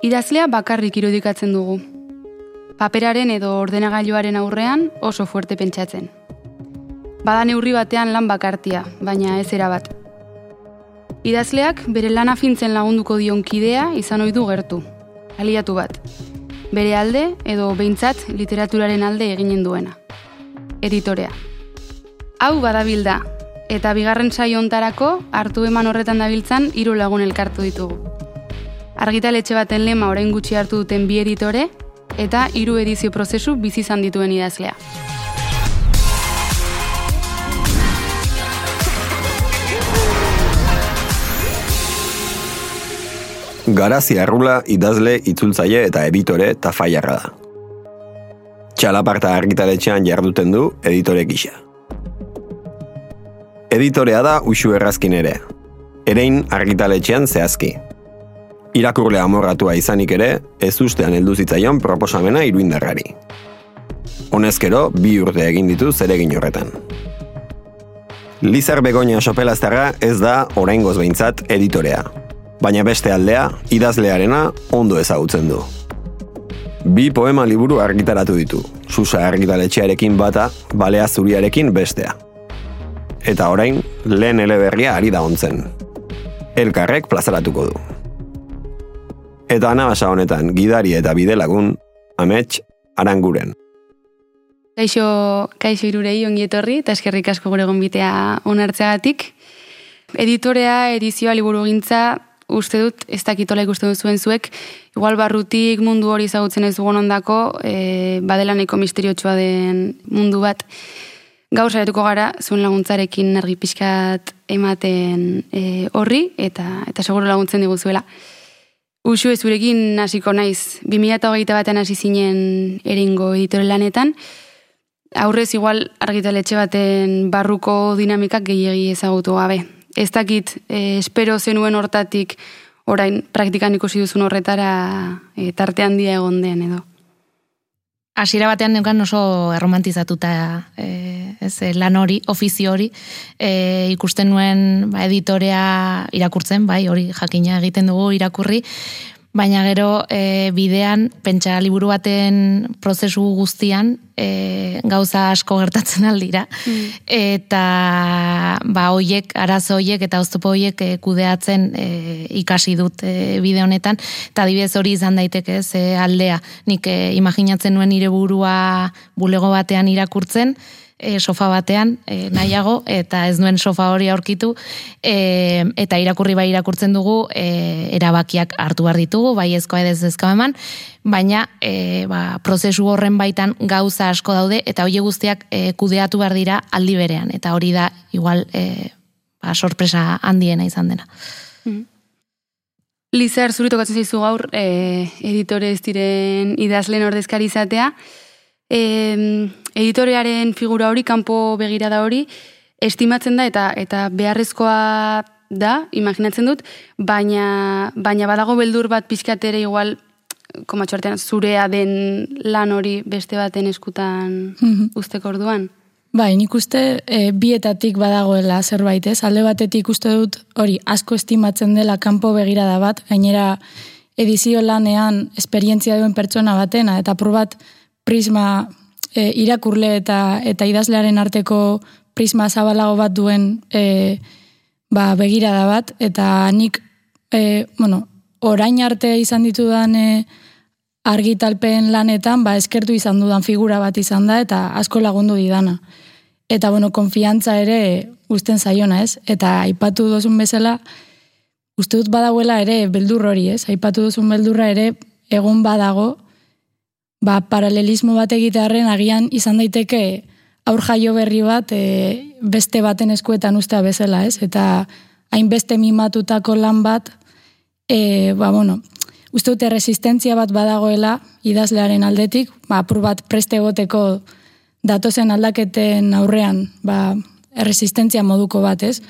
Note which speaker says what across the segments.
Speaker 1: Idazlea bakarrik irudikatzen dugu. Paperaren edo ordenagailuaren aurrean oso fuerte pentsatzen. Bada neurri batean lan bakartia, baina ez erabat. Idazleak bere lana fintzen lagunduko dion kidea izan ohi du gertu. Aliatu bat. Bere alde edo behintzat literaturaren alde eginen duena. Editorea. Hau badabilda, eta bigarren saio hontarako hartu eman horretan dabiltzan hiru lagun elkartu ditugu argitaletxe baten lema orain gutxi hartu duten bi editore, eta hiru edizio prozesu bizi izan dituen idazlea.
Speaker 2: Garazi arrula idazle itzultzaile eta editore eta faiarra da. Txalaparta argitaletxean jarduten du editore gisa. Editorea da usu errazkin ere. Erein argitaletxean zehazki, irakurle amorratua izanik ere, ez ustean heldu zitzaion proposamena iruindarrari. Honezkero, bi urte egin ditu zeregin horretan. Lizar Begoña Sopelazterra ez da oraingoz behintzat editorea, baina beste aldea, idazlearena ondo ezagutzen du. Bi poema liburu argitaratu ditu, susa argitaletxearekin bata, balea zuriarekin bestea. Eta orain, lehen eleberria ari da ontzen. Elkarrek plazaratuko du. Eta anabasa honetan gidari eta bidelagun, amets, aranguren.
Speaker 1: Kaixo, kaixo irurei ongi etorri, eta eskerrik asko gure gombitea onartzeagatik. Editorea, edizioa, liburu gintza, uste dut, ez dakitola ikusten duzuen zuek, igual barrutik mundu hori zagutzen ez dugun ondako, e, badelaneko misteriotxoa den mundu bat. Gaur saretuko gara, zuen laguntzarekin argi pixkat ematen e, horri, eta, eta seguro laguntzen diguzuela. Usu ezurekin hasiko naiz, 2008 batean hasi zinen eringo editore lanetan, aurrez igual argitaletxe baten barruko dinamikak gehiagi ezagutu gabe. Ez dakit, eh, espero zenuen hortatik orain praktikan ikusi duzun horretara e, tarte handia egon den edo.
Speaker 3: Hasiera batean neukan oso erromantizatuta e, ez, eh, lan hori, ofizio hori, e, ikusten nuen ba, editorea irakurtzen, bai, hori jakina egiten dugu irakurri, baina gero e, bidean, pentsa liburu baten prozesu guztian, e, gauza asko gertatzen aldira, mm. eta ba, oiek, arazo oiek eta oztopo oiek e, kudeatzen e, ikasi dut e, bide honetan, eta adibidez hori izan daiteke ez, aldea, nik e, imaginatzen nuen nire burua bulego batean irakurtzen, e, sofa batean e, nahiago eta ez duen sofa hori aurkitu e, eta irakurri bai irakurtzen dugu e, erabakiak hartu behar ditugu bai ezkoa edez ezkoa eman baina e, ba, prozesu horren baitan gauza asko daude eta hori guztiak e, kudeatu behar dira aldi berean eta hori da igual e, ba, sorpresa handiena izan dena mm.
Speaker 1: Lizar, zuritu gatzen zaizu gaur, e, editore ez diren idazlen ordezkari izatea. E, editorearen figura hori, kanpo begirada hori, estimatzen da eta eta beharrezkoa da, imaginatzen dut, baina, baina badago beldur bat pixkatere igual, komatxo zurea den lan hori beste baten eskutan mm usteko orduan.
Speaker 4: Bai, nik uste e, bietatik badagoela zerbait, ez? Alde batetik uste dut hori asko estimatzen dela kanpo begirada bat, gainera edizio lanean esperientzia duen pertsona batena, eta probat prisma e, irakurle eta eta idazlearen arteko prisma zabalago bat duen e, ba, begirada bat, eta nik, e, bueno, orain arte izan ditudan e, argitalpen lanetan, ba, eskertu izan dudan figura bat izan da, eta asko lagundu didana. Eta, bueno, konfiantza ere usten zaiona, ez? Eta aipatu dozun bezala, uste dut badagoela ere beldur hori, ez? Aipatu dozun beldurra ere egon badago, ba, paralelismo bat egitearen agian izan daiteke aur jaio berri bat e, beste baten eskuetan ustea bezala, ez? Eta hainbeste mimatutako lan bat, e, ba, bueno, uste dute resistentzia bat badagoela idazlearen aldetik, ba, apur bat preste goteko datozen aldaketen aurrean, ba, resistentzia moduko bat, ez?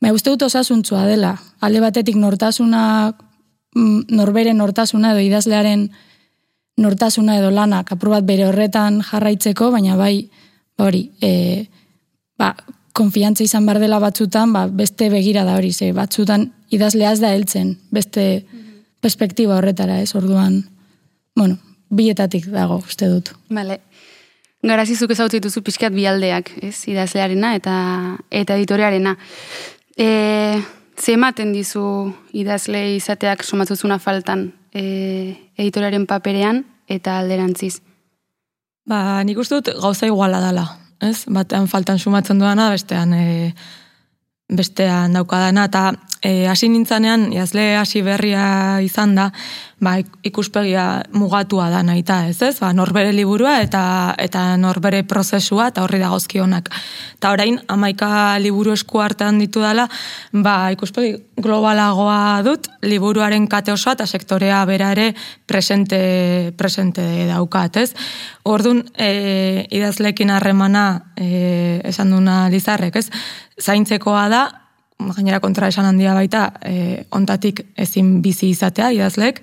Speaker 4: Ba, uste dut osasuntzua dela, alde batetik nortasuna, mm, norbere nortasuna edo idazlearen nortasuna edo lanak apur bat bere horretan jarraitzeko, baina bai, ba hori, e, ba, konfiantza izan behar dela batzutan, ba, beste begira da hori, ze batzutan idazleaz da heltzen, beste perspektiba horretara, ez, orduan, bueno, bietatik dago, uste dut.
Speaker 1: Bale. Garazizuk ezautu dituzu pixkat bialdeak, ez, idazlearena eta eta editorearena. E, ze ematen dizu idazle izateak somatzuzuna faltan e, editorearen paperean eta alderantziz?
Speaker 5: Ba, nik uste dut gauza iguala dela, ez? Batean faltan sumatzen duana, bestean e, bestean daukadana, eta e, hasi nintzanean, jazle hasi berria izan da, ba, ikuspegia mugatua da nahi ez ez? Ba, norbere liburua eta eta norbere prozesua eta horri dagozkionak. Eta orain, amaika liburu esku artean ditu dela, ba, ikuspegi globalagoa dut, liburuaren kate osoa eta sektorea bera ere presente, presente daukat, ez? Orduan, e, idazlekin harremana e, esan duna lizarrek, ez? Zaintzekoa da, gainera kontra esan handia baita, e, ontatik ezin bizi izatea idazlek,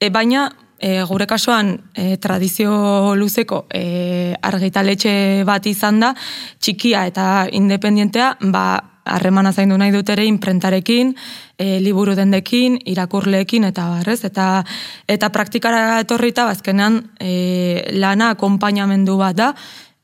Speaker 5: e, baina e, gure kasuan e, tradizio luzeko e, argitaletxe bat izan da, txikia eta independientea, ba, harremana zaindu nahi dut ere imprentarekin, e, liburu dendekin, irakurleekin eta barrez, eta, eta praktikara etorrita bazkenean e, lana akompainamendu bat da,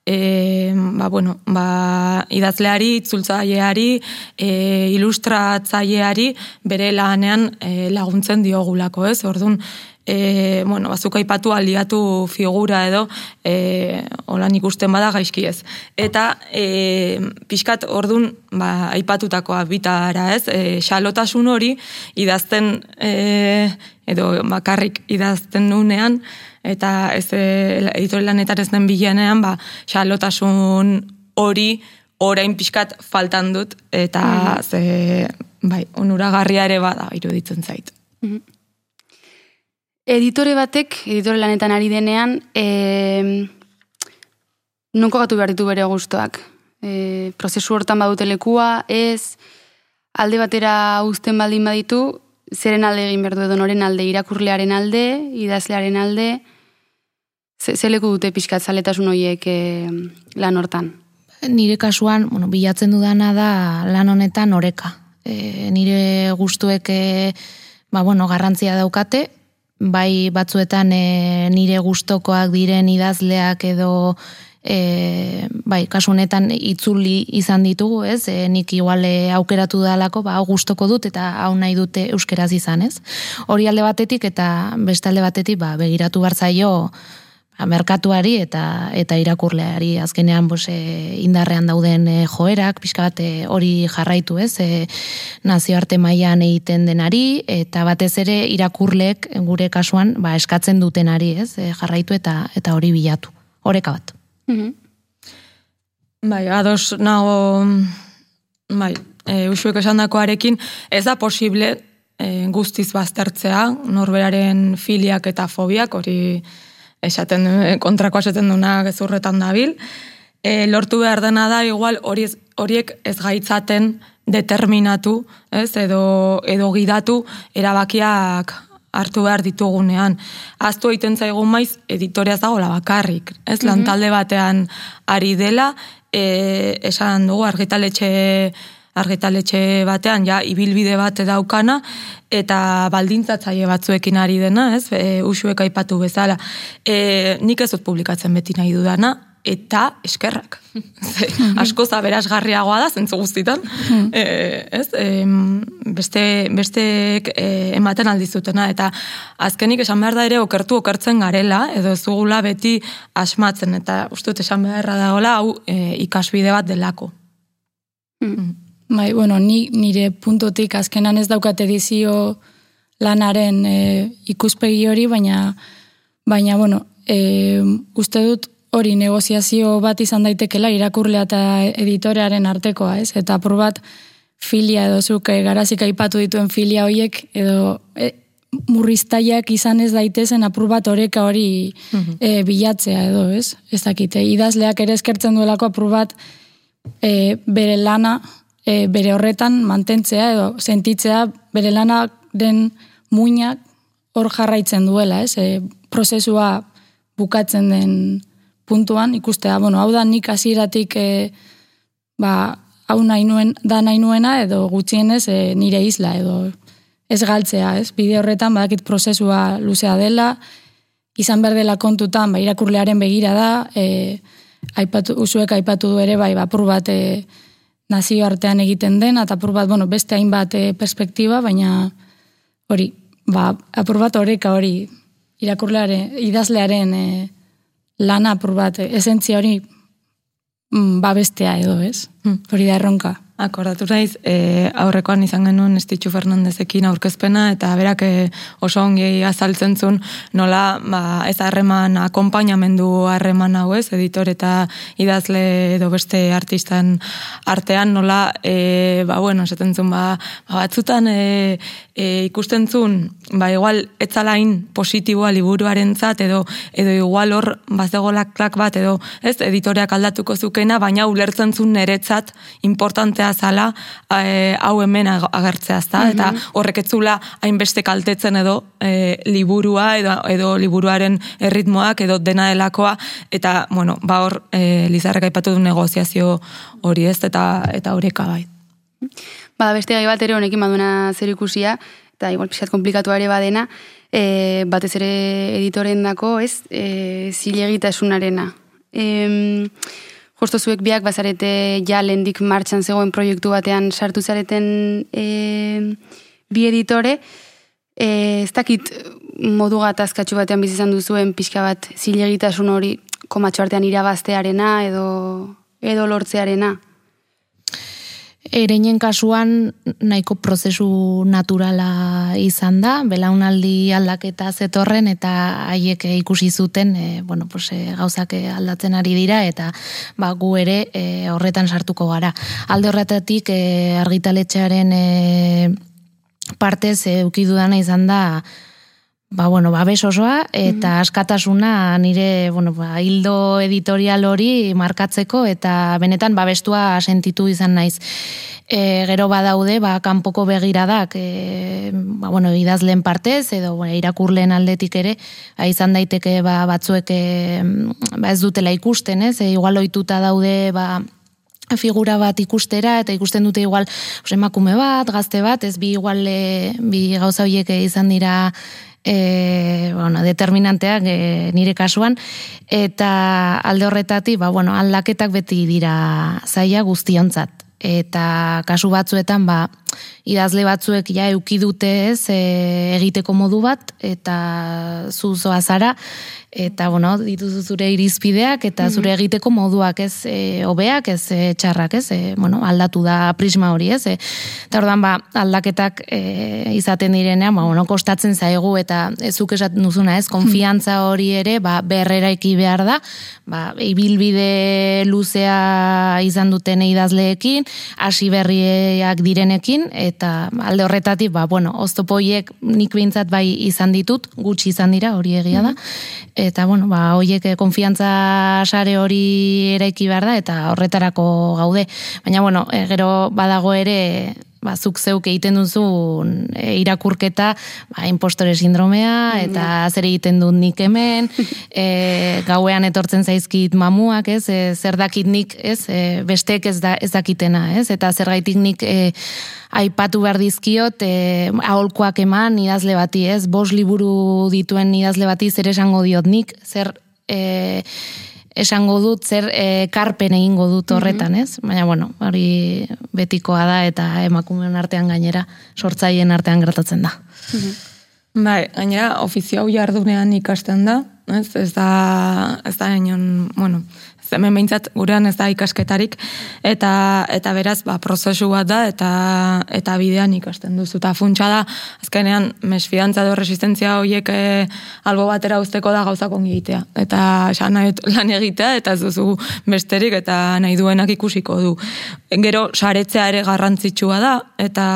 Speaker 5: e, ba, bueno, ba, idazleari, itzultzaileari, e, ilustratzaileari bere lanean e, laguntzen diogulako, ez? Orduan, e, bueno, bazuk aipatu aliatu figura edo e, holan ikusten bada gaizki ez. Eta e, pixkat ordun ba, aipatutakoa bitara ez, e, xalotasun hori idazten e, edo bakarrik idazten nunean, eta ez eh, editore lanetan ez den bilenean, ba, xalotasun hori orain pixkat faltan dut, eta mm ze, bai, onuragarria ere bada iruditzen zait. Mm
Speaker 1: Editore batek, editore lanetan ari denean, e, nunko gatu behar ditu bere guztuak. E, prozesu hortan badute lekua, ez, alde batera uzten baldin baditu, zeren alde egin behar du edo noren alde, irakurlearen alde, idazlearen alde, ze, ze leku dute pixkat zaletasun horiek e, lan hortan?
Speaker 3: Nire kasuan, bueno, bilatzen dudana da lan honetan oreka. E, nire gustuek e, ba, bueno, garrantzia daukate, bai batzuetan e, nire gustokoak diren idazleak edo e, bai, kasu honetan itzuli izan ditugu, ez? E, nik igual aukeratu dalako, ba, gustoko dut eta hau nahi dute euskeraz izan, ez? Hori alde batetik eta beste alde batetik, ba, begiratu bartzaio ba, merkatuari eta eta irakurleari azkenean bos, e, indarrean dauden e, joerak, pixka bat e, hori jarraitu, ez? E, nazioarte mailan egiten denari eta batez ere irakurlek gure kasuan, ba, eskatzen dutenari, ez? E, jarraitu eta eta hori bilatu. Horeka bat.
Speaker 5: -hmm. Bai, ados nago, bai, e, usuek esan ez da posible e, guztiz baztertzea, norberaren filiak eta fobiak, hori esaten kontrako esaten duna gezurretan dabil, e, lortu behar dena da, igual horiek ez gaitzaten determinatu, ez, edo, edo gidatu erabakiak hartu behar ditugunean. Aztu egiten zaigun maiz, editorea zagola bakarrik. Ez, mhm. talde batean ari dela, e, esan dugu argitaletxe argitaletxe batean ja ibilbide bat daukana eta baldintzatzaile batzuekin ari dena, ez? E, usuek aipatu bezala. E, nik ez dut publikatzen beti nahi dudana, eta eskerrak. Asko zaberazgarriagoa da, zentzu guztitan. e, ez? E, beste, beste e, ematen aldizutena, eta azkenik esan behar da ere okertu okertzen garela, edo ez dugula beti asmatzen, eta ustut esan beharra dagoela, hau e, ikasbide bat delako.
Speaker 4: Mm. Bai, bueno, ni, nire puntotik azkenan ez daukat edizio lanaren e, ikuspegi hori, baina, baina bueno, e, uste dut hori negoziazio bat izan daitekela irakurlea eta editorearen artekoa, ez? Eta apur bat filia edo zuk e, garazik aipatu dituen filia horiek edo e, murriztaiak izan ez daitezen apur bat oreka hori mhm. e, bilatzea edo, ez? Ez dakite, idazleak ere eskertzen duelako apur bat e, bere lana e, bere horretan mantentzea edo sentitzea bere lana den muinak hor jarraitzen duela, ez? E, prozesua bukatzen den puntuan ikustea, bueno, hau da nik hasieratik e, ba, hau nahi nuen, da nahi nuena edo gutxienez e, nire isla edo ez galtzea, ez? Bide horretan badakit prozesua luzea dela, izan behar dela kontutan, ba, irakurlearen begira da, e, aipatu, usuek aipatu du ere, bai, bapur bat e, nazio artean egiten den, eta apur bat, bueno, beste hainbat e, perspektiba, baina hori, ba, apur bat horreka hori, irakurlearen, idazlearen e, lana apur bat, e, esentzia hori, mm, babestea edo, ez? Hmm. Hori da erronka.
Speaker 5: Akordatu naiz, e, aurrekoan izan genuen Estitxu Fernandezekin aurkezpena, eta berak e, oso ongi azaltzen zuen nola ba, ez harreman akompainamendu harreman hau ez, editor eta idazle edo beste artistan artean nola, e, ba, bueno, esaten zuen, ba, ba batzutan e, e, ikusten zuen, ba, igual, etzalain positiboa liburuaren zat, edo, edo igual hor, bazegolak klak bat, edo, ez, editoreak aldatuko zukena, baina ulertzen zuen neretzat importantea zala e, hau hemen agertzea ezta? Mm eta horrek etzula hainbeste kaltetzen edo e, liburua edo, edo liburuaren erritmoak edo dena delakoa. Eta bueno, ba hor e, Lizarrek aipatu du negoziazio hori ez? Eta eta horeka bai.
Speaker 1: Bada beste gai bat ere honekin baduna zer ikusia eta igual pixat komplikatu ere badena e, batez ere editoren dako ez? E, zilegitasunarena. Ehm Justo zuek biak bazarete ja lendik martxan zegoen proiektu batean sartu zareten e, bi editore. E, ez dakit modu gatazkatxu batean bizizan duzuen pixka bat zilegitasun hori komatxo artean irabaztearena edo, edo lortzearena.
Speaker 3: Ereinen kasuan nahiko prozesu naturala izan da, belaunaldi aldaketa zetorren eta haiek ikusi zuten e, bueno, pues, e, gauzak aldatzen ari dira eta ba, gu ere e, horretan sartuko gara. Alde horretatik e, argitaletxearen e, partez e, izan da ba, bueno, babes osoa eta mhm. askatasuna nire bueno, ba, hildo editorial hori markatzeko eta benetan babestua sentitu izan naiz. E, gero badaude, ba, kanpoko begiradak, e, ba, bueno, idazlen partez, edo bueno, irakurlen aldetik ere, ba, izan daiteke ba, batzuek e, ba, ez dutela ikusten, ez? E, igual oituta daude, ba, figura bat ikustera eta ikusten dute igual emakume bat, gazte bat, ez bi igual e, bi gauza horiek izan dira e, bueno, determinanteak e, nire kasuan, eta alde horretatik, ba, bueno, aldaketak beti dira zaia guztionzat. Eta kasu batzuetan, ba, idazle batzuek ja eukidute ez e, egiteko modu bat, eta zuzoa zara, eta bueno, dituzu zure irizpideak eta mhm. zure egiteko moduak, ez, e, ez e, txarrak, ez, e, bueno, aldatu da prisma hori, ez, e, eta ordan ba, aldaketak e, izaten direnean, ba, bueno, kostatzen zaigu eta ezuk esaten duzuna, ez, konfiantza hori ere, ba, berreraiki behar da, ba, ibilbide luzea izan duten idazleekin, hasi berriak direnekin, eta alde horretatik, ba, bueno, oztopoiek nik bintzat bai izan ditut, gutxi izan dira, hori egia da, mhm eta bueno, ba hoiek eh, konfiantza sare hori eraiki behar da eta horretarako gaude. Baina bueno, e, gero badago ere ba, zuk zeuk egiten duzu e, irakurketa, ba, impostore sindromea, eta mm. zer egiten dut nik hemen, e, gauean etortzen zaizkit mamuak, ez, e, zer dakit nik, ez, e, besteek ez, da, ez dakitena, ez, eta zer gaitik nik e, aipatu behar dizkiot, e, aholkoak eman idazle bati, ez, bos liburu dituen idazle bati zer esango diot nik, zer... E, esango dut zer e, karpen egingo dut mhm. horretan, ez? Baina bueno, hori betikoa da eta emakumeen artean gainera sortzaileen artean gertatzen da.
Speaker 5: Mhm. Bai, gainera ofizio hau jardunean ikasten da, ez? Ez da ez da bueno, hemen behintzat gurean ez da ikasketarik, eta eta beraz, ba, prozesu bat da, eta eta bidean ikasten duzu. Eta funtsa da, azkenean, mesfidantza edo resistentzia horiek e, albo batera usteko da gauzak ongi egitea. Eta esan nahi lan egitea, eta ez duzu besterik, eta nahi duenak ikusiko du. Gero, saretzea ere garrantzitsua da, eta,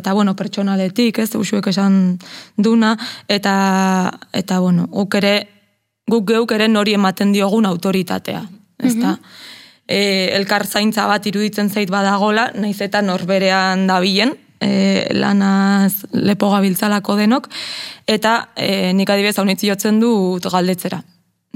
Speaker 5: eta bueno, pertsonaletik, ez, usuek esan duna, eta, eta bueno, guk ere, guk geuk ere nori ematen diogun autoritatea ezta? Mm elkar zaintza bat iruditzen zait badagola, naiz eta norberean dabilen, e, lanaz lepo gabiltzalako denok, eta e, nik adibez hau jotzen dut galdetzera.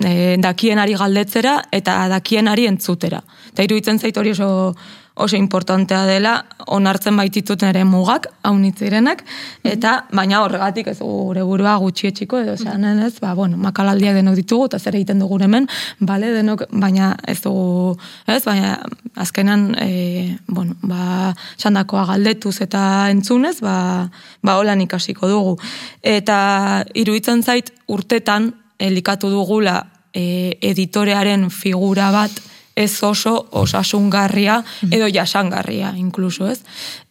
Speaker 5: E, dakienari galdetzera eta dakienari entzutera. Eta iruditzen zait hori oso, oso importantea dela onartzen baititut nire mugak, haunitzirenak, eta baina horregatik ez gure burua gutxietxiko edo zean ez, ba, bueno, makalaldiak denok ditugu, eta zer egiten dugu hemen, bale, denok, baina ez dugu, ez, baina azkenan, e, bueno, ba, txandakoa galdetuz eta entzunez, ba, ba, holan ikasiko dugu. Eta iruditzen zait urtetan, elikatu dugula e, editorearen figura bat, ez oso osasungarria edo jasangarria inkluso, ez?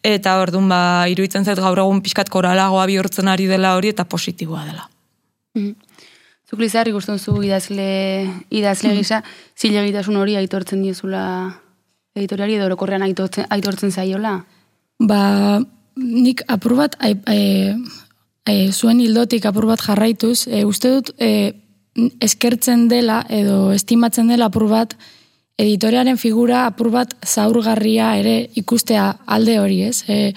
Speaker 5: Eta orduan ba iruditzen zait gaur egun pixkat koralagoa bihurtzen ari dela hori eta positiboa dela.
Speaker 1: Mm. Zuk lizarri zu idazle, idazle gisa, zilegitasun hori aitortzen diezula editoriari edo orokorrean aitortzen, aitortzen zaiola?
Speaker 4: Ba, nik apur bat, zuen hildotik apur bat jarraituz, e, uste dut e, eskertzen dela edo estimatzen dela apur bat, editorearen figura apur bat zaurgarria ere ikustea alde hori, ez? E,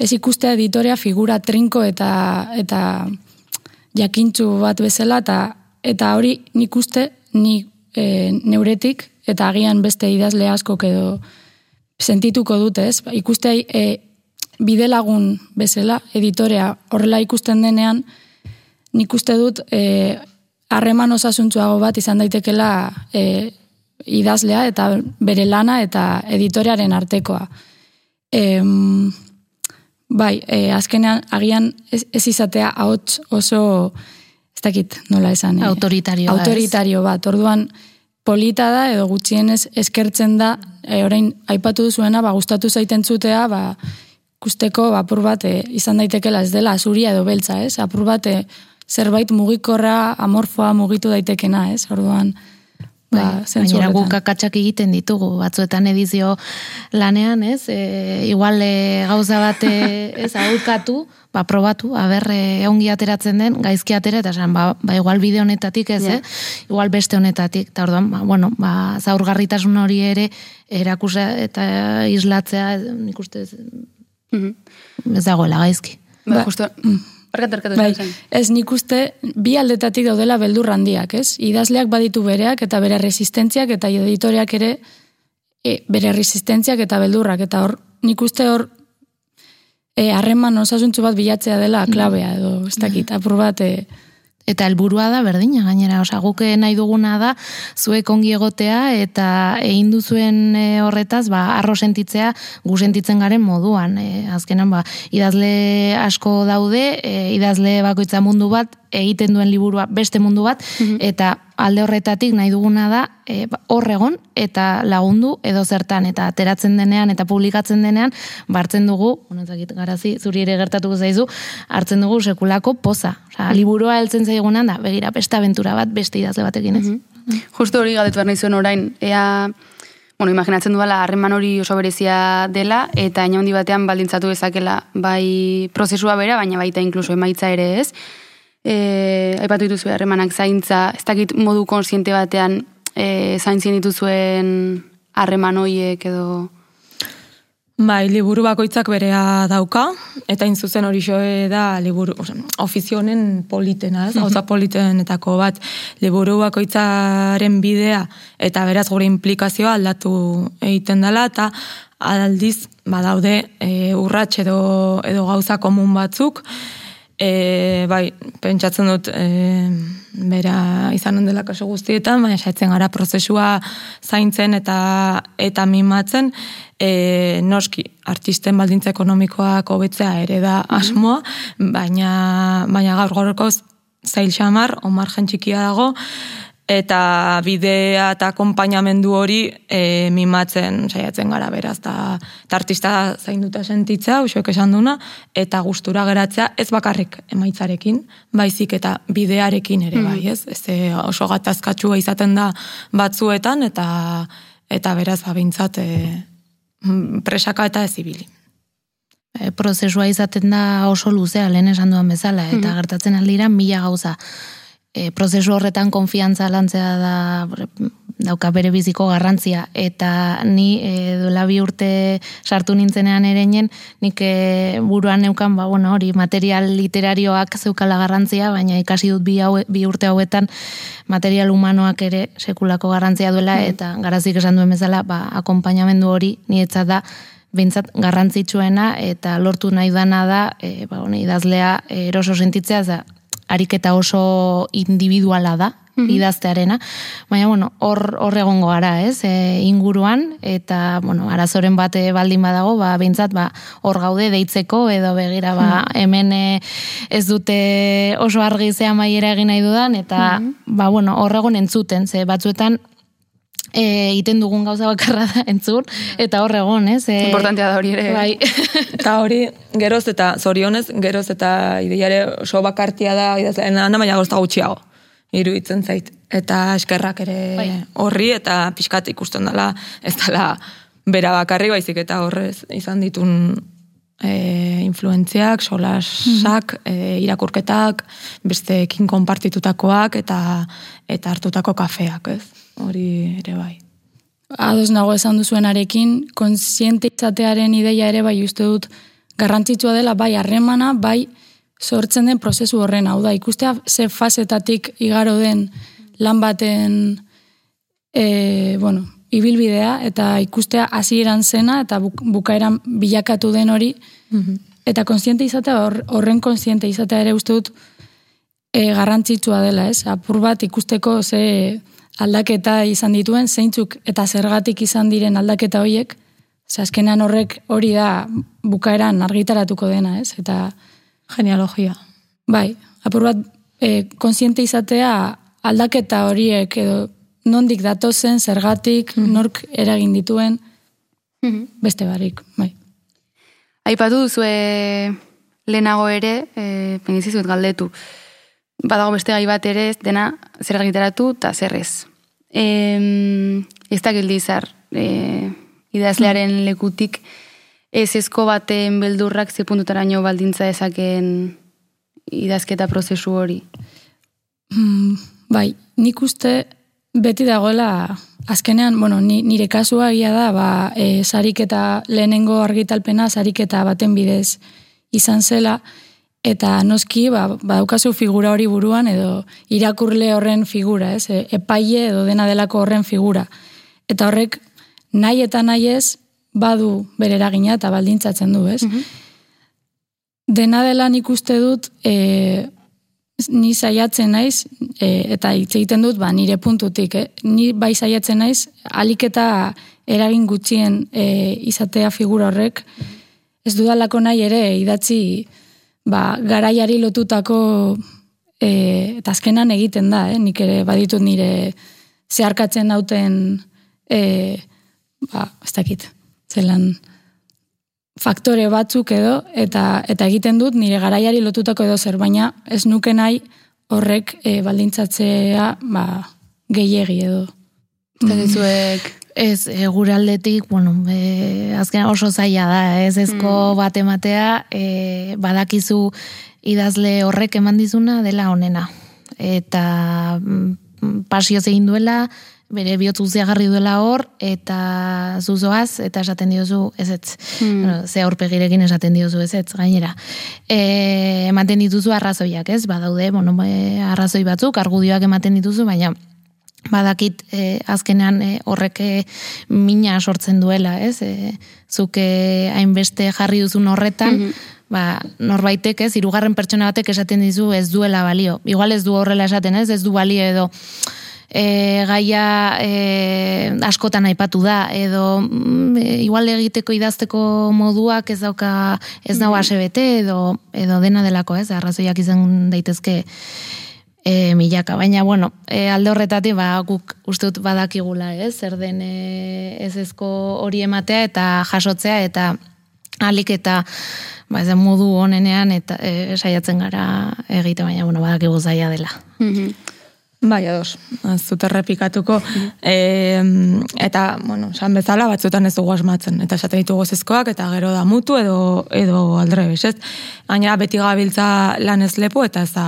Speaker 4: ez ikustea editorea figura trinko eta eta jakintzu bat bezala eta eta hori nik uste ni e, neuretik eta agian beste idazle asko edo sentituko dute, ez? Ikustea e, bidelagun bezala editorea horrela ikusten denean nik uste dut e, harreman osasuntzuago bat izan daitekela e, idazlea eta bere lana eta editorearen artekoa. E, bai, e, azkenean agian ez, ez izatea ahots oso ez dakit nola esan.
Speaker 3: E, autoritario.
Speaker 4: Autoritario bat. Orduan polita da edo gutxienez eskertzen da e, orain aipatu duzuena ba gustatu zaiten zutea ba ikusteko apur bat e, izan daitekela ez dela zuria edo beltza, ez? Apur bat e, zerbait mugikorra, amorfoa mugitu daitekena, ez? Orduan,
Speaker 3: Ba, Baina guk kakatsak egiten ditugu, batzuetan edizio lanean, ez? E, igual e, gauza bat e, ez aurkatu, ba, probatu, aber e, ongi ateratzen den, gaizki atera, eta esan, ba, ba, igual bide honetatik ez, yeah. eh? igual beste honetatik, eta orduan, ba, bueno, ba, zaurgarritasun hori ere, erakusa eta islatzea, nik uste ez, mm -hmm. ez dagoela gaizki.
Speaker 1: Ba, ba justo, mm. Bai,
Speaker 4: ez nik uste bi aldetatik daudela beldur handiak, ez? Idazleak baditu bereak eta bere resistentziak eta editoreak ere e, bere resistentziak eta beldurrak. Eta hor nik uste hor e, harreman osasuntzu bat bilatzea dela klabea edo ez dakit, apur bat e,
Speaker 3: Eta helburua da berdina gainera, osea guke nahi duguna da zuek ongi egotea eta egin duzuen e, horretaz ba arro sentitzea gu sentitzen garen moduan. E, azkenan ba idazle asko daude, e, idazle bakoitza mundu bat egiten duen liburua beste mundu bat, mhm. eta alde horretatik nahi duguna da e, hor egon eta lagundu edo zertan, eta ateratzen denean eta publikatzen denean, bartzen dugu, honetzakit garazi, zuri ere gertatuko zaizu, hartzen dugu sekulako poza. Osa, mhm. liburua heltzen zaigunan da, begira, beste aventura bat, beste idazle batekin ez.
Speaker 1: Mm Justo hori gadetu behar nahi zuen orain, ea, bueno, imaginatzen duela harreman hori oso berezia dela, eta ina batean baldintzatu ezakela bai prozesua bera, baina baita inkluso emaitza ere ez, e, aipatu dituzu harremanak zaintza, ez dakit modu konsiente batean e, zaintzien dituzuen harreman hoiek edo...
Speaker 5: Bai, liburu bakoitzak berea dauka, eta zuzen hori joe da liburu, ofizionen politena, ez? Hauza politenetako bat, liburu bakoitzaren bidea, eta beraz gure implikazioa aldatu egiten dela, eta aldiz, badaude, e, urratx edo, edo gauza komun batzuk, E, bai, pentsatzen dut e, bera izan dela kaso guztietan, baina saitzen gara prozesua zaintzen eta eta mimatzen, e, noski artisten baldintza ekonomikoak hobetzea ere da mhm. asmoa, baina, baina gaur gorkoz zail xamar, omar txikia dago, eta bidea eta akompainamendu hori e, mimatzen saiatzen gara beraz eta artista zainduta sentitza usuek esan duna eta gustura geratzea ez bakarrik emaitzarekin baizik eta bidearekin ere bai mm. ez ez e, oso gatazkatsua izaten da batzuetan eta eta beraz ba beintzat e, presaka eta ezibili
Speaker 3: e, prozesua izaten da oso luzea lehen esan duan bezala eta mm. gertatzen aldira mila gauza e, prozesu horretan konfiantza lantzea da dauka bere biziko garrantzia eta ni e, duela bi urte sartu nintzenean ereinen nik e, buruan neukan ba, bueno, hori material literarioak zeukala garrantzia baina ikasi dut bi, haue, bi urte hauetan material humanoak ere sekulako garrantzia duela mm. eta garazik esan duen bezala ba, akompainamendu hori nietzat da bintzat garrantzitsuena eta lortu nahi dana da e, ba, idazlea eroso sentitzea da ariketa oso individuala da -hmm. idaztearena. Baina, bueno, hor, hor egongo gara, ez, e, inguruan, eta, bueno, arazoren bate baldin badago, ba, bintzat, ba, hor gaude deitzeko, edo begira, ba, mhm. hemen e, ez dute oso argi zea maiera egin nahi dudan, eta, mm ba, bueno, hor egon entzuten, ze batzuetan, e, iten dugun gauza bakarra da entzun, eta hor egon, ez?
Speaker 1: E, Importantea da hori ere.
Speaker 3: Bai.
Speaker 5: eta hori, geroz eta zorionez, geroz eta ideiare oso bakartia da, idazlean, baina gozta gutxiago iruditzen zait. Eta eskerrak ere bai. horri eta pixkat ikusten dela ez dela bera bakarri baizik eta horrez izan ditun e, influentziak, solasak, mm -hmm. irakurketak, besteekin konpartitutakoak eta eta hartutako kafeak, ez? Hori ere bai.
Speaker 4: Ados nago esan duzuenarekin, konsiente izatearen ideia ere bai uste dut garrantzitsua dela bai harremana, bai sortzen den prozesu horren, hau da, ikustea ze fasetatik igaro den lan baten e, bueno, ibilbidea, eta ikustea hasieran zena, eta bukaeran bilakatu den hori, mhm. eta konsiente izatea, horren konsiente izatea ere uste dut e, garrantzitsua dela, ez? Apur bat ikusteko ze aldaketa izan dituen, zeintzuk eta zergatik izan diren aldaketa horiek, ze azkenean horrek hori da bukaeran argitaratuko dena, ez? Eta
Speaker 5: genealogia.
Speaker 4: Bai, apur bat, e, konsiente izatea aldaketa horiek edo nondik datozen, zergatik, mm nork eragin dituen, mhm. beste barik, bai.
Speaker 1: Aipatu duzu lehenago ere, e, penizizuet galdetu, badago beste gai bat ere, dena zer argitaratu eta zer ez. E, ez da gildizar, e, idazlearen mm. lekutik, ez ezko baten beldurrak ze puntutaraino baldintza ezaken idazketa prozesu hori?
Speaker 4: Mm, bai, nik uste beti dagoela azkenean, bueno, nire kasua gila da, ba, e, sarik eta lehenengo argitalpena sarik eta baten bidez izan zela, eta noski, ba, badaukazu figura hori buruan, edo irakurle horren figura, ez? E, epaile edo dena delako horren figura. Eta horrek, nahi eta nahi ez, badu bere eragina eta baldintzatzen du, ez? Mhm. Dena dela nik uste dut, e, ni saiatzen naiz, e, eta hitz egiten dut, ba, nire puntutik, eh? ni bai saiatzen naiz, alik eta eragin gutxien e, izatea figura horrek, ez dudalako nahi ere idatzi ba, garaiari lotutako e, eta azkenan egiten da, eh? nik ere baditut nire zeharkatzen dauten e, ba, ez dakit, zelan faktore batzuk edo eta eta egiten dut nire garaiari lotutako edo zer baina ez nuke nahi horrek e, baldintzatzea ba gehiegi edo
Speaker 1: mm.
Speaker 3: Ez e, gure aldetik bueno e, azken oso zaila da ez ezko mm. bat ematea e, badakizu idazle horrek eman dizuna dela honena eta mm, pasio egin duela bere bihotzu garri duela hor, eta zuzoaz, eta esaten diozu ez ez. Hmm. Bueno, ze aurpegirekin esaten diozu ez ez, gainera. E, ematen dituzu arrazoiak, ez? Badaude, bueno, e, arrazoi batzuk, argudioak ematen dituzu, baina badakit e, azkenean e, horrek e, mina sortzen duela, ez? E, zuke hainbeste jarri duzun horretan, hmm. ba, norbaitek ez, irugarren pertsona batek esaten dizu ez duela balio. Igual ez du horrela esaten ez, ez du balio edo e, gaia e, askotan aipatu da, edo mm, e, igual egiteko idazteko moduak ez dauka ez dago asebete, edo, edo dena delako ez, arrazoiak izan daitezke e, milaka. Baina, bueno, e, alde horretatik, ba, guk uste dut badakigula, ez, zer den e, ez ezko hori ematea eta jasotzea, eta alik eta ba, ez modu honenean eta e, saiatzen gara egite, baina, bueno, badakigu zaila dela.
Speaker 5: Mm Bai, ados, zut errepikatuko. E, eta, bueno, san bezala batzutan ez dugu asmatzen. Eta esaten ditugu zezkoak, eta gero da mutu edo, edo aldre ez? Gainera, beti gabiltza lan ez lepo, eta ez da,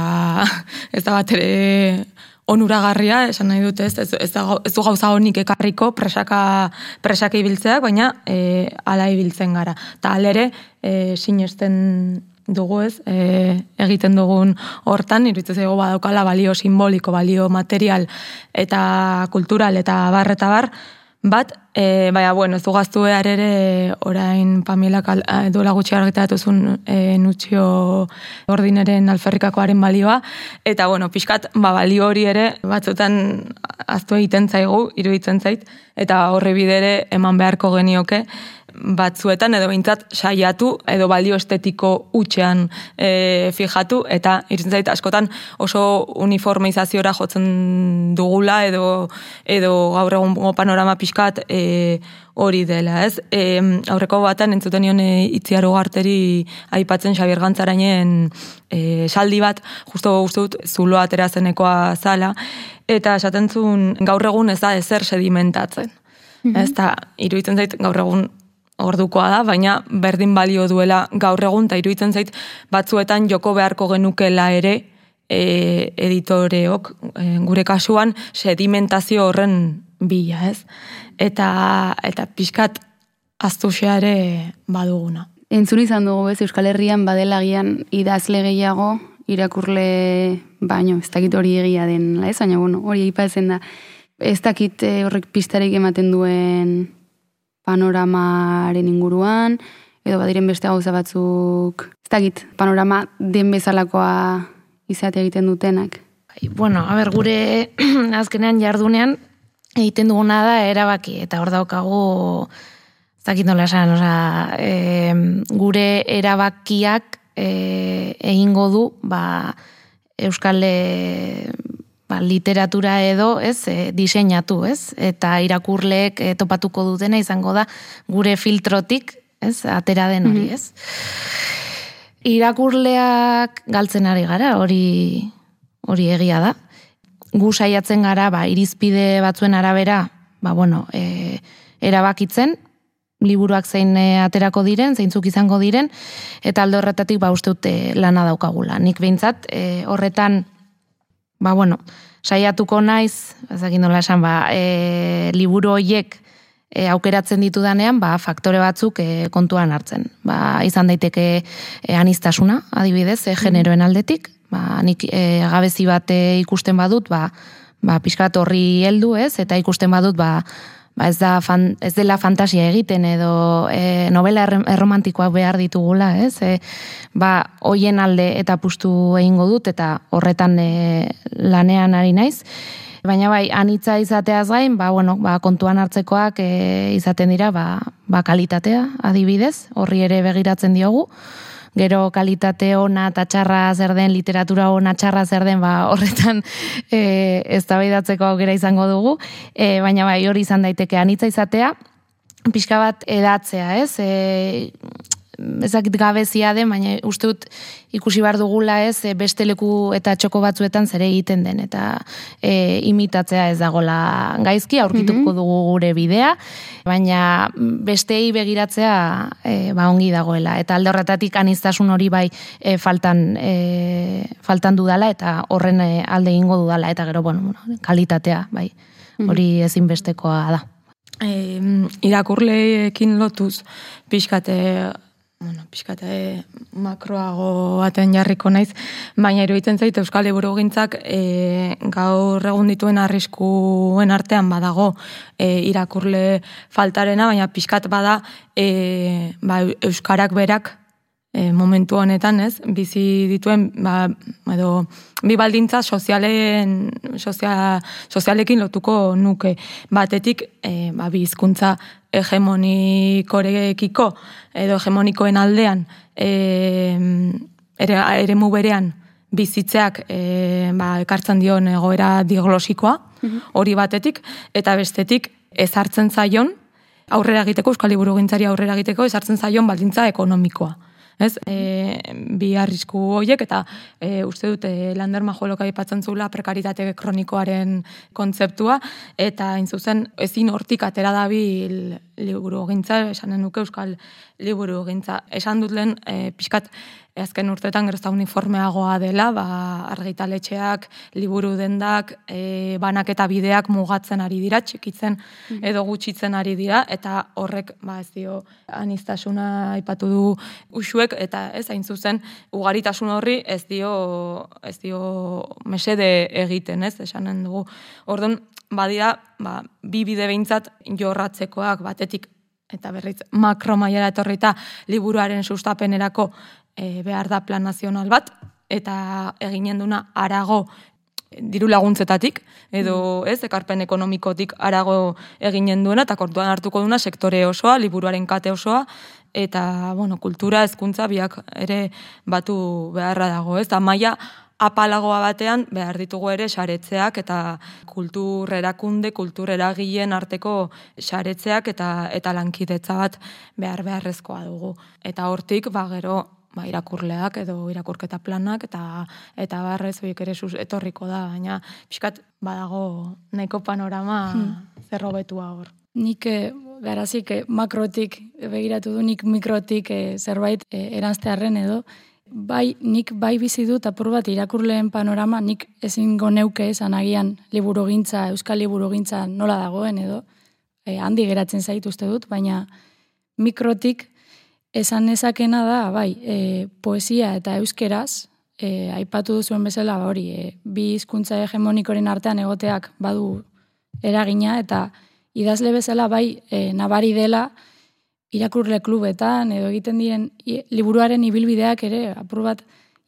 Speaker 5: ez da bat ere onuragarria, esan nahi dut ez, ez, ez, ez du gauza honik ekarriko presaka, presaka ibiltzeak, baina e, ala ibiltzen gara. Ta alere, e, sinesten dugu ez, e, egiten dugun hortan, iruditzen zaigu badaukala balio simboliko, balio material eta kultural eta bar eta bar, bat, e, baina, bueno, ez du gaztu behar ere orain Pamilak al- eh, duela gutxi argitaratu zuen e, nutxio ordineren alferrikakoaren balioa, eta, bueno, pixkat, ba, balio hori ere batzutan aztu egiten zaigu, iruditzen zait, eta horre bidere eman beharko genioke, batzuetan edo behintzat saiatu edo balio estetiko utxean e, fijatu eta iruditzen zait askotan oso uniformizaziora jotzen dugula edo edo gaur egun panorama pixkat e, hori dela, ez? E, aurreko batan entzuten nion e, itziaro garteri aipatzen Xabier Gantzarainen e, saldi bat, justo dut zulo atera zenekoa zala, eta esaten zuen gaur egun ez da ezer sedimentatzen. Ez da, iruditzen zait gaur egun ordukoa da, baina berdin balio duela gaur egun, eta iruditzen zait batzuetan joko beharko genukela ere e, editoreok, e, gure kasuan, sedimentazio horren bila, ez? Eta, eta pixkat aztuxea ere baduguna.
Speaker 1: Entzun izan dugu ez, Euskal Herrian badelagian idazle gehiago, irakurle baino, ez dakit hori egia den, ez? Baina, bueno, hori aipatzen da. Ez dakit eh, horrek pistarik ematen duen panoramaren inguruan, edo badiren beste gauza batzuk, ez dakit, panorama den bezalakoa izate egiten dutenak.
Speaker 3: Bai, bueno, a ber, gure azkenean jardunean egiten duguna da erabaki eta hor daukagu ez dakit nola esan, osea, e, gure erabakiak e, egingo du ba, euskal e, ba, literatura edo, ez, e, diseinatu, ez? Eta irakurleek e, topatuko dutena izango da gure filtrotik, ez? Atera den hori, ez? Irakurleak galtzen ari gara, hori hori egia da. Gu saiatzen gara, ba, irizpide batzuen arabera, ba, bueno, e, erabakitzen, liburuak zein aterako diren, zeintzuk izango diren, eta alde horretatik ba, uste dute lana daukagula. Nik behintzat, e, horretan, ba, bueno, saiatuko naiz, ezakin nola esan, ba, e, liburu hoiek e, aukeratzen ditudanean, ba, faktore batzuk e, kontuan hartzen. Ba, izan daiteke e, anistasuna, adibidez, e, generoen aldetik, ba, nik e, gabezi bat e, ikusten badut, ba, ba, pixkat horri heldu ez, eta ikusten badut, ba, ba ez, da fan, ez dela fantasia egiten edo e, novela erromantikoak behar ditugula, ez? E, ba, hoien alde eta pustu egingo dut eta horretan e, lanean ari naiz. Baina bai, anitza izateaz gain, ba, bueno, ba, kontuan hartzekoak e, izaten dira, ba, ba, kalitatea, adibidez, horri ere begiratzen diogu gero kalitate ona eta txarra zer den, literatura ona txarra zer den, ba, horretan e, eztabaidatzeko aukera izango dugu, e, baina bai hori izan daiteke anitza izatea, pixka bat edatzea, ez? E, ezakit gabezia den, baina uste dut ikusi bar dugula ez, e, beste leku eta txoko batzuetan zere egiten den, eta e, imitatzea ez dagola gaizki, aurkituko dugu gure bidea, baina bestei begiratzea e, ba ongi dagoela, eta alde horretatik aniztasun hori bai e, faltan, e, faltan dudala, eta horren e, alde egingo dudala, eta gero, bueno, bueno, kalitatea, bai, hori ezinbestekoa da.
Speaker 5: E, irakurleekin lotuz pixkate bueno, pixkate makroago baten jarriko naiz, baina iruditzen zait Euskal Liburu gintzak e, gaur egun dituen arriskuen artean badago e, irakurle faltarena, baina pixkat bada e, ba, Euskarak berak e, momentu honetan, ez, bizi dituen, ba, edo, bi baldintza sozialen, sozia, sozialekin lotuko nuke. Batetik, e, ba, bi hizkuntza hegemonikorekiko, edo hegemonikoen aldean, e, ere, ere berean, bizitzeak e, ba, ekartzen dion egoera diglosikoa, hori batetik, eta bestetik ezartzen zaion, aurrera egiteko, Euskal Liburu gintzari aurrera egiteko, ezartzen zaion baldintza ekonomikoa. Ez, e, bi arrisku horiek eta e, uste dute Lander Majolok aipatzen zula prekaritate kronikoaren kontzeptua eta hain zuzen ezin hortik atera dabil liburu gintza, esanen nuke Euskal liburu gintza. Esan dut lehen e, pixkat azken urtetan gero ez da uniformeagoa dela, ba, argitaletxeak, liburu dendak, e, banak eta bideak mugatzen ari dira, txikitzen edo gutxitzen ari dira, eta horrek, ba, ez dio, anistasuna aipatu du usuek, eta ez hain zuzen, ugaritasun horri ez dio, ez dio mesede egiten, ez, esanen dugu. Orduan, badia, ba, bi bide behintzat jorratzekoak batetik eta berriz makro mailara etorrita liburuaren sustapenerako e, behar da plan nazional bat, eta eginen duna arago diru laguntzetatik, edo ez, ekarpen ekonomikotik arago eginen duena, eta kortuan hartuko duna sektore osoa, liburuaren kate osoa, eta, bueno, kultura, hezkuntza biak ere batu beharra dago, ez, da maia apalagoa batean behar ditugu ere saretzeak eta kultur erakunde, kultur eragileen arteko saretzeak eta eta lankidetza bat behar beharrezkoa dugu. Eta hortik, ba, gero, ba, irakurleak edo irakurketa planak eta eta barrez horiek ere sus, etorriko da, baina pixkat badago nahiko panorama hmm. zerrobetua hor.
Speaker 4: Nik eh, garazik eh, makrotik begiratu du, nik mikrotik eh, zerbait eh, eranztearen edo, bai, nik bai bizi dut apur bat irakurleen panorama, nik ezin goneuke esan agian liburu gintza, euskal liburu gintza nola dagoen edo, e, handi geratzen zaitu uste dut, baina mikrotik esan nezakena da, bai, e, poesia eta euskeraz, e, aipatu duzuen bezala, ba, hori, e, bi hizkuntza hegemonikoren artean egoteak badu eragina, eta idazle bezala, bai, e, nabari dela, irakurle klubetan edo egiten diren liburuaren ibilbideak ere apur bat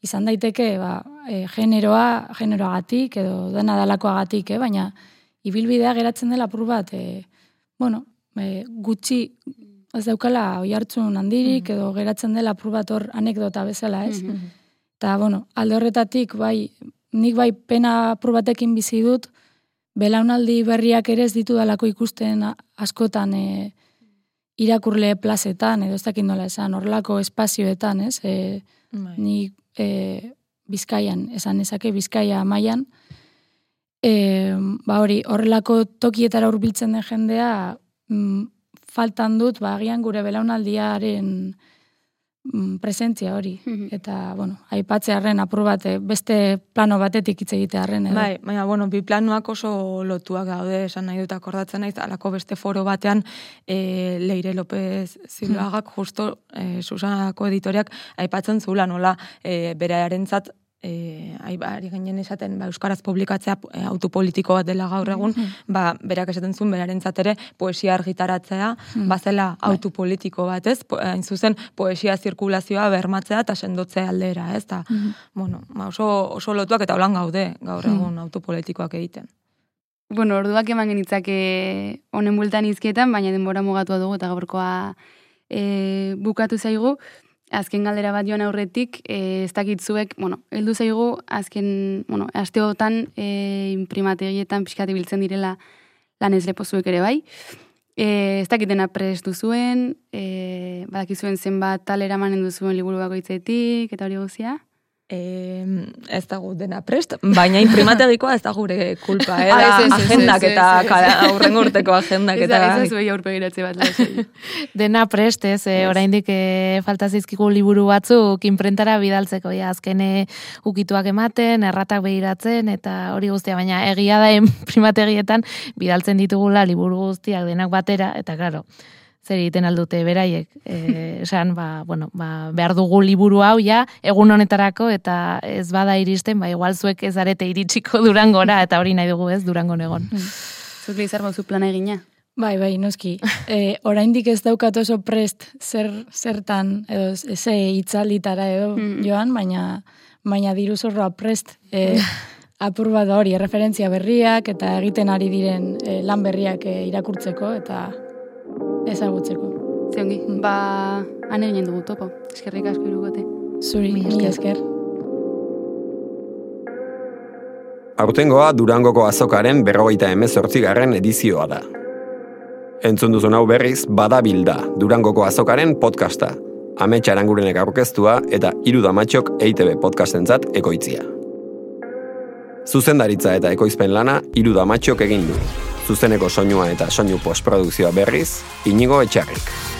Speaker 4: izan daiteke ba, e, generoa, generoagatik edo dena dalakoagatik, eh? baina ibilbidea geratzen dela apur bat e, bueno, e, gutxi ez daukala oi hartzun handirik mm-hmm. edo geratzen dela apur bat hor anekdota bezala, ez? Mm -hmm. Eta, bueno, alde horretatik, bai, nik bai pena apur batekin bizi dut, belaunaldi berriak ere ez ditu dalako ikusten askotan e, irakurle plazetan, edo ez dakit nola esan, horrelako espazioetan, ez? E, bai. Ni e, bizkaian, esan ezake bizkaia mailan e, ba hori, horrelako tokietara hurbiltzen den jendea, mm, faltan dut, ba, agian gure belaunaldiaren Mm, presentzia hori. Mhm. Eta, bueno, aipatzearen apur bat, eh, beste plano batetik hitz egitearren. Edo.
Speaker 5: Bai, baina, bueno, bi planuak oso lotuak daude, esan nahi dut akordatzen naiz, alako beste foro batean, e, Leire López Zilagak, mhm. justo, e, Susanako editoriak, aipatzen zula, nola, e, bere e, ari ginen esaten ba, Euskaraz publikatzea e, autopolitiko bat dela gaur egun, mm ba, berak esaten zuen beraren ere poesia argitaratzea, mm bazela bai. autopolitiko bat ez, hain zuzen poesia zirkulazioa bermatzea eta sendotzea aldera, ez, da, mm bueno, ba, oso, oso lotuak eta holan gaude gaur egun mm autopolitikoak egiten.
Speaker 1: Bueno, orduak eman genitzake honen bultan izkietan, baina denbora mugatu dugu eta gaurkoa e, bukatu zaigu azken galdera bat joan aurretik, e, ez dakitzuek, bueno, heldu zaigu, azken, bueno, asteotan e, imprimategietan pixkati biltzen direla lan ez lepozuek ere bai. E, ez dakitena prest duzuen, e, badakizuen zenbat talera manen duzuen liburu bakoitzetik, eta hori guzia?
Speaker 5: Eh, ez da gu dena prest, baina imprimategikoa ez da gure kulpa, eh? Ah, agendak eta aurren urteko agendak eta...
Speaker 1: Ez da aurpegiratze bat.
Speaker 3: dena prest, ez, eh, oraindik eh, falta zizkigu liburu batzuk imprentara bidaltzeko, ja, azkene ukituak ematen, erratak behiratzen, eta hori guztia, baina egia da imprimategietan bidaltzen ditugula liburu guztiak denak batera, eta claro, zer egiten aldute beraiek. E, esan, ba, bueno, ba, behar dugu liburu hau ja, egun honetarako, eta ez bada iristen, ba, igual zuek ez arete iritsiko durangora, eta hori nahi dugu ez, durango negon.
Speaker 1: Hmm. Zuk lehizar zu plana egina?
Speaker 4: Bai, bai, noski. E, oraindik ez daukat oso prest zer, zertan, edo ze itzalitara edo mm. joan, baina, baina diru zorroa prest e, apur bat hori, referentzia berriak, eta egiten ari diren e, lan berriak e, irakurtzeko, eta ezagutzeko.
Speaker 1: Ziongi, mm. ba, ane ginen dugu topo. Eskerrik asko irugote.
Speaker 4: Zuri, mi esker.
Speaker 2: Aurtengoa Durangoko azokaren berrogeita emezortzigarren edizioa da. Entzun duzun hau berriz, badabilda Durangoko azokaren podcasta. Ametsa arangurenek aurkeztua eta iru damatxok EITB podcastentzat ekoitzia. Zuzendaritza eta ekoizpen lana iru damatxok egin du zuzeneko soinua eta soinu postprodukzioa berriz, inigo etxarrik.